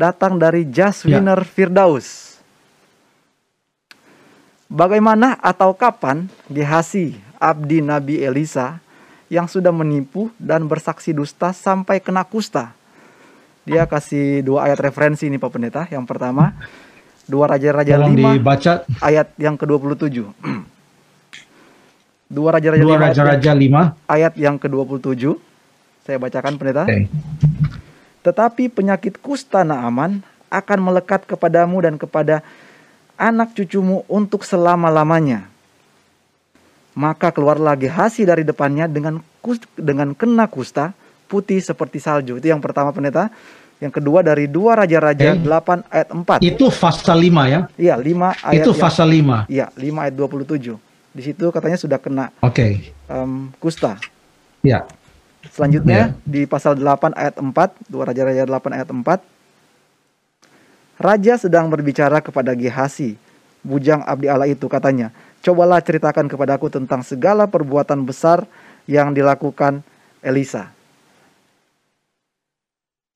datang dari Jaswiner Firdaus. Bagaimana atau kapan Gehasi, abdi Nabi Elisa, yang sudah menipu dan bersaksi dusta sampai kena kusta? Dia kasih dua ayat referensi ini Pak Pendeta. Yang pertama, dua Raja-Raja Tolong 5 dibaca ayat yang ke-27. Dua Raja-Raja dua 5 ayat, raja-raja lima. ayat yang ke-27. Saya bacakan Pendeta. Oke. Tetapi penyakit kusta Naaman akan melekat kepadamu dan kepada anak cucumu untuk selama-lamanya. Maka keluarlah Gehasi dari depannya dengan kus, dengan kena kusta putih seperti salju. Itu yang pertama pendeta. Yang kedua dari dua raja-raja Oke. 8 ayat 4. Itu pasal 5 ya. Iya, 5 ayat Itu pasal 5. Iya, 5 ayat 27. Di situ katanya sudah kena Oke. em, kusta. Ya. Selanjutnya Ya. di pasal 8 ayat 4, dua raja-raja 8 ayat 4. Raja sedang berbicara kepada Gehasi, bujang abdi Allah itu katanya, "Cobalah ceritakan kepadaku tentang segala perbuatan besar yang dilakukan Elisa."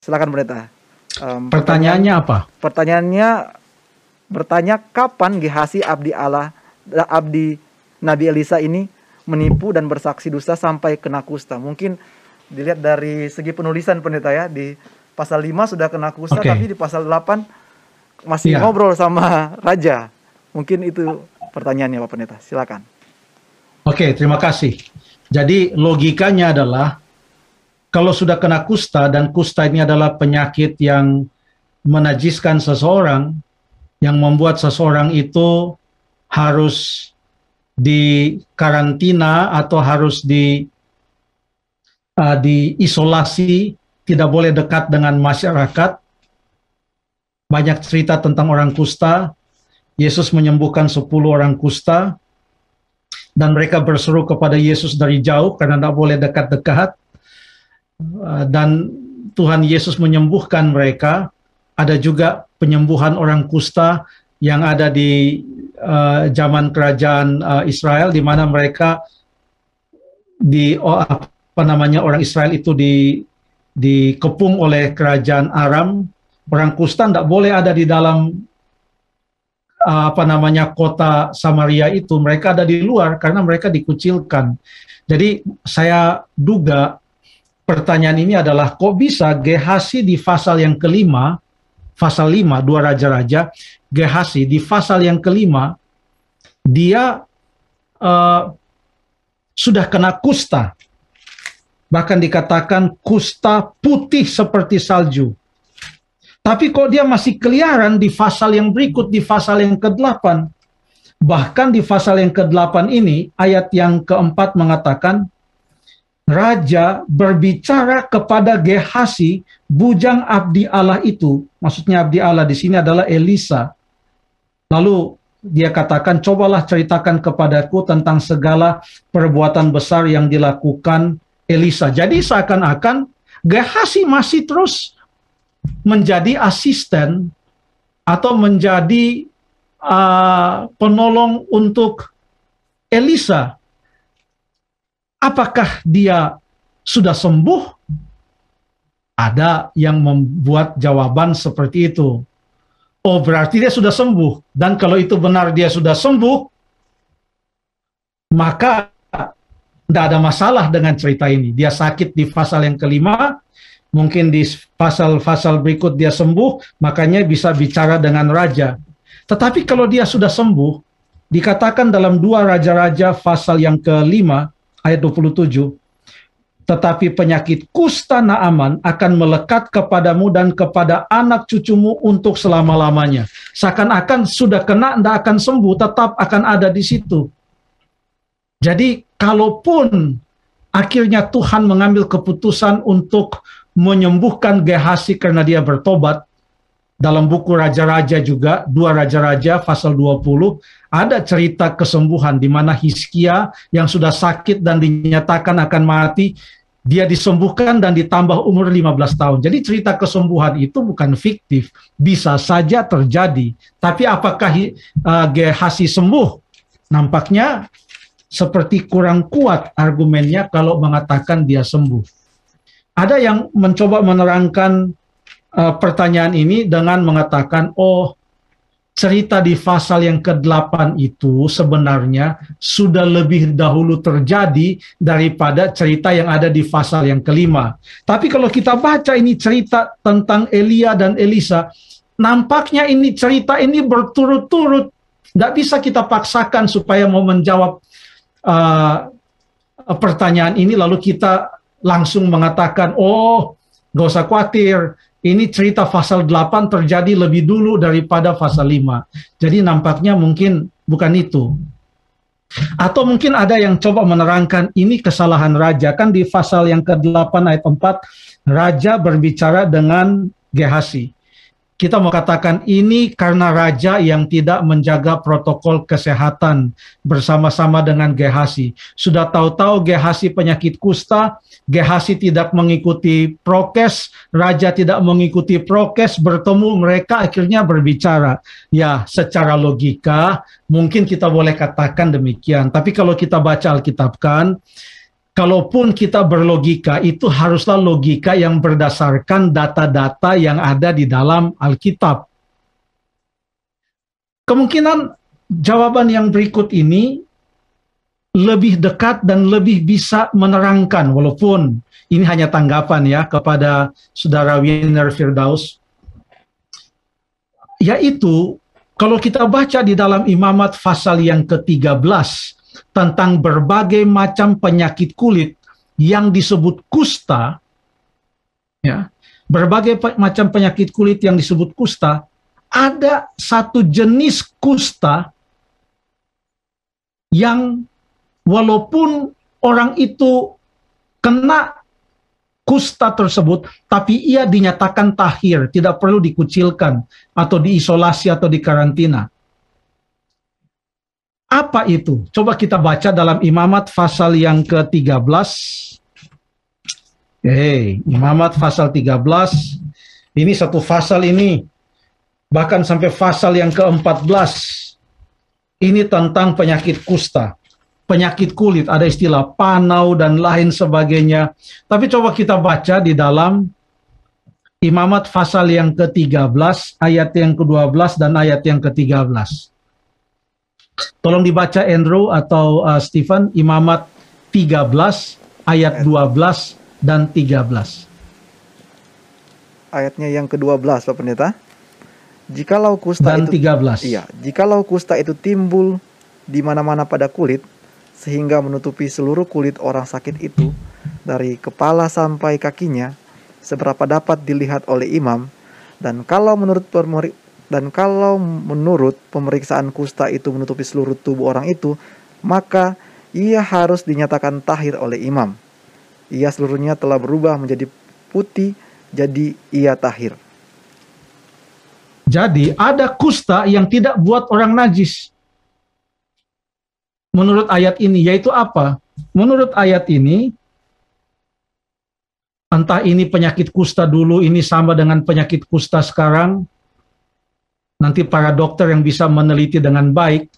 Silakan pendeta. Em, Pertanyaannya apa? Pertanyaannya bertanya kapan Gehasi abdi Allah abdi Nabi Elisa ini menipu dan bersaksi dusta sampai kena kusta. Mungkin dilihat dari segi penulisan pendeta ya di pasal 5 sudah kena kusta Oke. tapi di pasal 8 masih Iya. ngobrol sama raja. Mungkin itu pertanyaannya Pak Pendeta. Silakan. Oke, terima kasih. Jadi logikanya adalah kalau sudah kena kusta dan kusta ini adalah penyakit yang menajiskan seseorang, yang membuat seseorang itu harus dikarantina atau harus di uh, diisolasi, tidak boleh dekat dengan masyarakat. Banyak cerita tentang orang kusta. Yesus menyembuhkan 10 orang kusta dan mereka berseru kepada Yesus dari jauh karena tidak boleh dekat-dekat. Uh, Dan Tuhan Yesus menyembuhkan mereka. Ada juga penyembuhan orang kusta yang ada di uh, zaman kerajaan uh, Israel, di mana mereka di oh, apa namanya orang Israel itu di dikepung oleh kerajaan Aram. Orang kusta tidak boleh ada di dalam uh, apa namanya kota Samaria itu mereka ada di luar karena mereka dikucilkan. Jadi saya duga pertanyaan ini adalah kok bisa Gehasi di pasal yang kelima, pasal lima dua raja-raja, Gehasi di pasal yang kelima dia uh, sudah kena kusta. Bahkan dikatakan kusta putih seperti salju. Tapi kok dia masih keliaran di pasal yang berikut, di pasal yang ke-8. Bahkan di pasal yang ke-8 ini, ayat yang keempat mengatakan, Raja berbicara kepada Gehasi, bujang abdi Allah itu, maksudnya abdi Allah di sini adalah Elisa. Lalu dia katakan, cobalah ceritakan kepadaku tentang segala perbuatan besar yang dilakukan Elisa. Jadi seakan-akan Gehasi masih terus menjadi asisten atau menjadi uh, penolong untuk Elisa. Apakah dia sudah sembuh? Ada yang membuat jawaban seperti itu. Oh, berarti dia sudah sembuh. Dan kalau itu benar dia sudah sembuh, maka tidak ada masalah dengan cerita ini. Dia sakit di pasal yang kelima, mungkin di pasal-pasal berikut dia sembuh, makanya bisa bicara dengan raja. Tetapi kalau dia sudah sembuh, dikatakan dalam dua raja-raja pasal yang kelima, ayat 27, tetapi penyakit kusta Naaman akan melekat kepadamu dan kepada anak cucumu untuk selama-lamanya. Seakan-akan sudah kena, tidak akan sembuh, tetap akan ada di situ. Jadi kalaupun akhirnya Tuhan mengambil keputusan untuk menyembuhkan Gehasi karena dia bertobat, dalam buku Raja-Raja juga, dua Raja-Raja pasal 20, ada cerita kesembuhan di mana Hiskia yang sudah sakit dan dinyatakan akan mati, dia disembuhkan dan ditambah umur 15 tahun. Jadi cerita kesembuhan itu bukan fiktif, bisa saja terjadi. Tapi apakah uh, Gehasi sembuh? Nampaknya seperti kurang kuat argumennya kalau mengatakan dia sembuh. Ada yang mencoba menerangkan uh, pertanyaan ini dengan mengatakan, oh cerita di pasal yang ke-8 itu sebenarnya sudah lebih dahulu terjadi daripada cerita yang ada di pasal yang kelima. Tapi kalau kita baca ini cerita tentang Elia dan Elisa, nampaknya ini cerita ini berturut-turut. Tidak bisa kita paksakan supaya mau menjawab uh, pertanyaan ini lalu kita langsung mengatakan, oh gak usah khawatir, ini cerita pasal 8 terjadi lebih dulu daripada pasal 5. Jadi nampaknya mungkin bukan itu. Atau mungkin ada yang coba menerangkan ini kesalahan raja. Kan di pasal yang ke-8 ayat 4, raja berbicara dengan Gehasi kita mau katakan ini karena raja yang tidak menjaga protokol kesehatan bersama-sama dengan Gehasi. Sudah tahu-tahu Gehasi penyakit kusta, Gehasi tidak mengikuti prokes, raja tidak mengikuti prokes, bertemu mereka akhirnya berbicara. Ya, secara logika mungkin kita boleh katakan demikian. Tapi kalau kita baca Alkitab kan, kalaupun kita berlogika, itu haruslah logika yang berdasarkan data-data yang ada di dalam Alkitab. Kemungkinan jawaban yang berikut ini lebih dekat dan lebih bisa menerangkan, walaupun ini hanya tanggapan ya kepada saudara Wiener Firdaus, yaitu kalau kita baca di dalam imamat pasal yang ke-13, tentang berbagai macam penyakit kulit yang disebut kusta, ya, berbagai macam penyakit kulit yang disebut kusta, ada satu jenis kusta yang walaupun orang itu kena kusta tersebut, tapi ia dinyatakan tahir, tidak perlu dikucilkan atau diisolasi atau dikarantina. Apa itu? Coba kita baca dalam Imamat pasal yang ke-13. Hey, Imamat pasal 13. Ini satu pasal ini. Bahkan sampai pasal yang ke-14. Ini tentang penyakit kusta. Penyakit kulit, ada istilah panau dan lain sebagainya. Tapi coba kita baca di dalam Imamat pasal yang ke-13, ayat yang ke-12 dan ayat yang ke-13. Tolong dibaca Andrew atau uh, Stephen Imamat 13 ayat 12 dan 13. Ayatnya yang ke-12 Pak Pendeta. Jikalau kusta dan itu 13. Iya, jikalau kusta itu timbul di mana-mana pada kulit sehingga menutupi seluruh kulit orang sakit itu dari kepala sampai kakinya seberapa dapat dilihat oleh imam dan kalau menurut dan kalau menurut pemeriksaan kusta itu menutupi seluruh tubuh orang itu, maka ia harus dinyatakan tahir oleh imam. Ia seluruhnya telah berubah menjadi putih, jadi ia tahir. Jadi ada kusta yang tidak buat orang najis. Menurut ayat ini, yaitu apa? Menurut ayat ini, entah ini penyakit kusta dulu, ini sama dengan penyakit kusta sekarang, nanti para dokter yang bisa meneliti dengan baik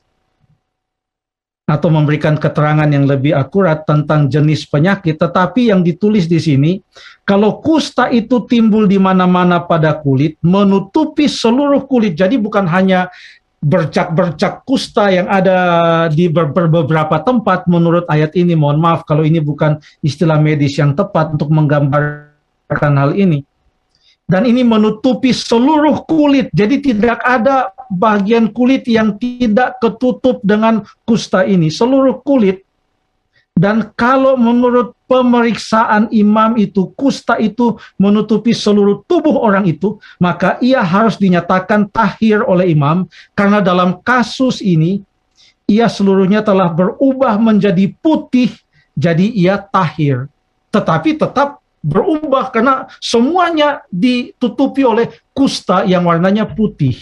atau memberikan keterangan yang lebih akurat tentang jenis penyakit, tetapi yang ditulis di sini, kalau kusta itu timbul di mana-mana pada kulit, menutupi seluruh kulit, jadi bukan hanya bercak-bercak kusta yang ada di beberapa tempat menurut ayat ini, mohon maaf kalau ini bukan istilah medis yang tepat untuk menggambarkan hal ini dan ini menutupi seluruh kulit. Jadi tidak ada bagian kulit yang tidak ketutup dengan kusta ini. Seluruh kulit. Dan kalau menurut pemeriksaan imam itu, kusta itu menutupi seluruh tubuh orang itu, maka ia harus dinyatakan tahir oleh imam, karena dalam kasus ini, ia seluruhnya telah berubah menjadi putih, jadi ia tahir. Tetapi tetap berubah karena semuanya ditutupi oleh kusta yang warnanya putih.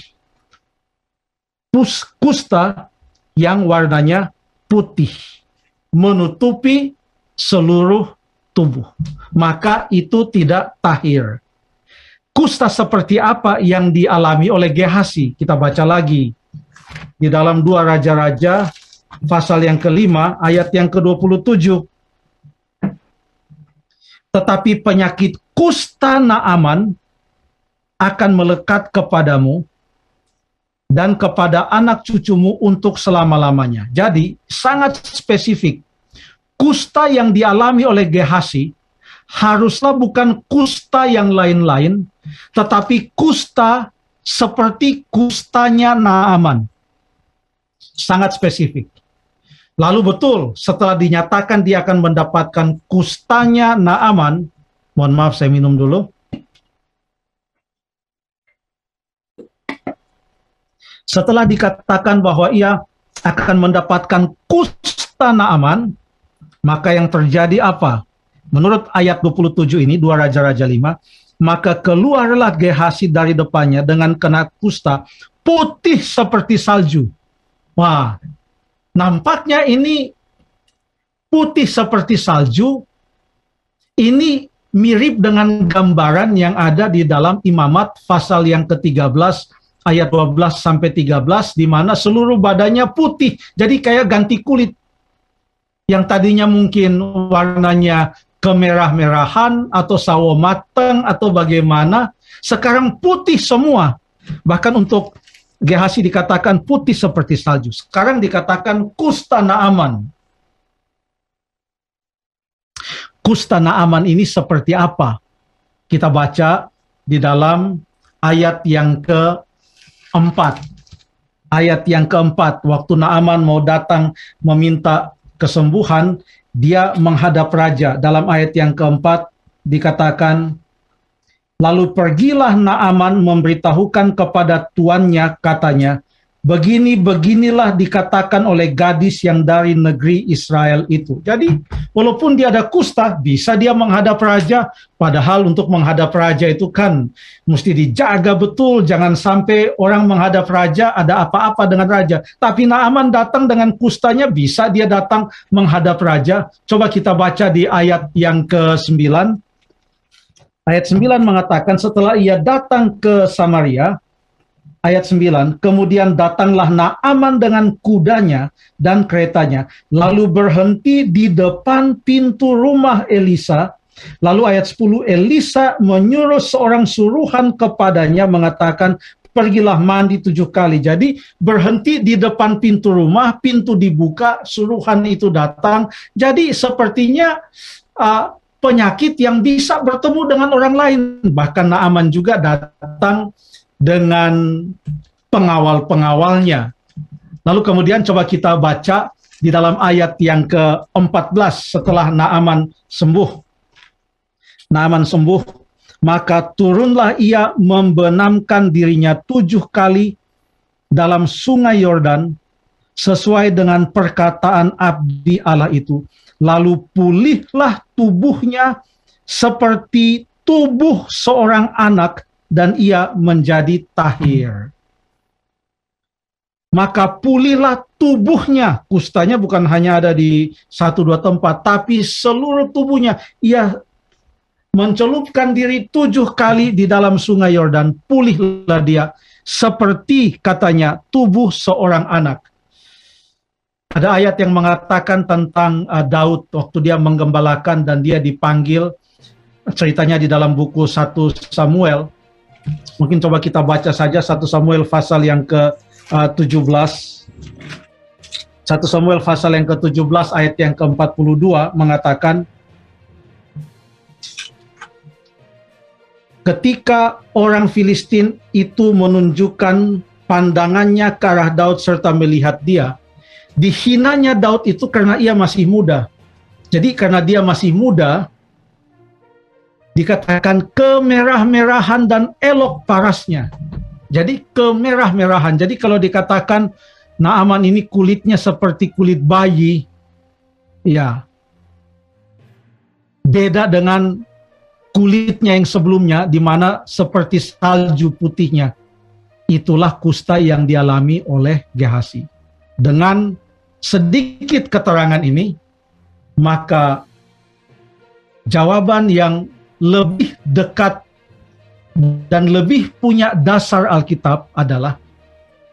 Kusta yang warnanya putih menutupi seluruh tubuh. Maka itu tidak tahir. Kusta seperti apa yang dialami oleh Gehasi? Kita baca lagi. Di dalam dua raja-raja pasal yang kelima ayat yang ke-27 tetapi penyakit kusta Naaman akan melekat kepadamu dan kepada anak cucumu untuk selama-lamanya. Jadi sangat spesifik. Kusta yang dialami oleh Gehasi haruslah bukan kusta yang lain-lain, tetapi kusta seperti kustanya Naaman. Sangat spesifik. Lalu betul, setelah dinyatakan dia akan mendapatkan kustanya Naaman, mohon maaf saya minum dulu. Setelah dikatakan bahwa ia akan mendapatkan kusta Naaman, maka yang terjadi apa? Menurut ayat 27 ini, dua Raja-Raja 5, maka keluarlah Gehasi dari depannya dengan kena kusta putih seperti salju. Wah, nampaknya ini putih seperti salju. Ini mirip dengan gambaran yang ada di dalam Imamat pasal yang ke-13 ayat 12 sampai 13 di mana seluruh badannya putih. Jadi kayak ganti kulit. Yang tadinya mungkin warnanya kemerah-merahan atau sawo matang atau bagaimana, sekarang putih semua. Bahkan untuk Gehasi dikatakan putih seperti salju. Sekarang dikatakan kusta Naaman. Kusta Naaman ini seperti apa? Kita baca di dalam ayat yang ke empat. Ayat yang keempat, waktu Naaman mau datang meminta kesembuhan, dia menghadap raja. Dalam ayat yang keempat dikatakan, Lalu pergilah Naaman memberitahukan kepada tuannya katanya, begini-beginilah dikatakan oleh gadis yang dari negeri Israel itu. Jadi, walaupun dia ada kusta, bisa dia menghadap raja, padahal untuk menghadap raja itu kan mesti dijaga betul, jangan sampai orang menghadap raja ada apa-apa dengan raja. Tapi Naaman datang dengan kustanya, bisa dia datang menghadap raja. Coba kita baca di ayat yang ke-9. Ayat 9 mengatakan setelah ia datang ke Samaria, ayat 9, kemudian datanglah Naaman dengan kudanya dan keretanya, lalu berhenti di depan pintu rumah Elisa. Lalu ayat 10, Elisa menyuruh seorang suruhan kepadanya mengatakan, pergilah mandi tujuh kali. Jadi berhenti di depan pintu rumah, pintu dibuka, suruhan itu datang. Jadi sepertinya uh, penyakit yang bisa bertemu dengan orang lain. Bahkan Naaman juga datang dengan pengawal-pengawalnya. Lalu kemudian coba kita baca di dalam ayat yang ke-14 setelah Naaman sembuh. Naaman sembuh, maka turunlah ia membenamkan dirinya tujuh kali dalam sungai Yordan sesuai dengan perkataan abdi Allah itu. Lalu pulihlah tubuhnya seperti tubuh seorang anak dan ia menjadi tahir. Maka pulihlah tubuhnya. Kustanya bukan hanya ada di satu dua tempat, tapi seluruh tubuhnya. Ia mencelupkan diri tujuh kali di dalam sungai Yordan. Pulihlah dia seperti katanya tubuh seorang anak. Ada ayat yang mengatakan tentang uh, Daud waktu dia menggembalakan dan dia dipanggil ceritanya di dalam buku 1 Samuel Mungkin coba kita baca saja 1 Samuel pasal yang ke-17. 1 Samuel pasal yang ke-17 ayat yang ke-42 mengatakan Ketika orang Filistin itu menunjukkan pandangannya ke arah Daud serta melihat dia, dihinanya Daud itu karena ia masih muda. Jadi karena dia masih muda, dikatakan kemerah-merahan dan elok parasnya. Jadi kemerah-merahan. Jadi kalau dikatakan Naaman ini kulitnya seperti kulit bayi, ya beda dengan kulitnya yang sebelumnya di mana seperti salju putihnya. Itulah kusta yang dialami oleh Gehasi. Dengan sedikit keterangan ini, maka jawaban yang lebih dekat dan lebih punya dasar Alkitab adalah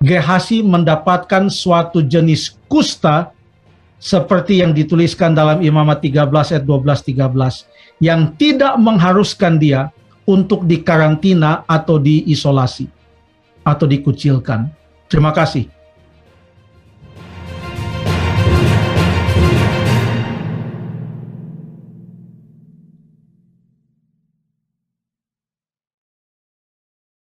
Gehasi mendapatkan suatu jenis kusta seperti yang dituliskan dalam Imamat 13 ayat 12 13 yang tidak mengharuskan dia untuk dikarantina atau diisolasi atau dikucilkan. Terima kasih.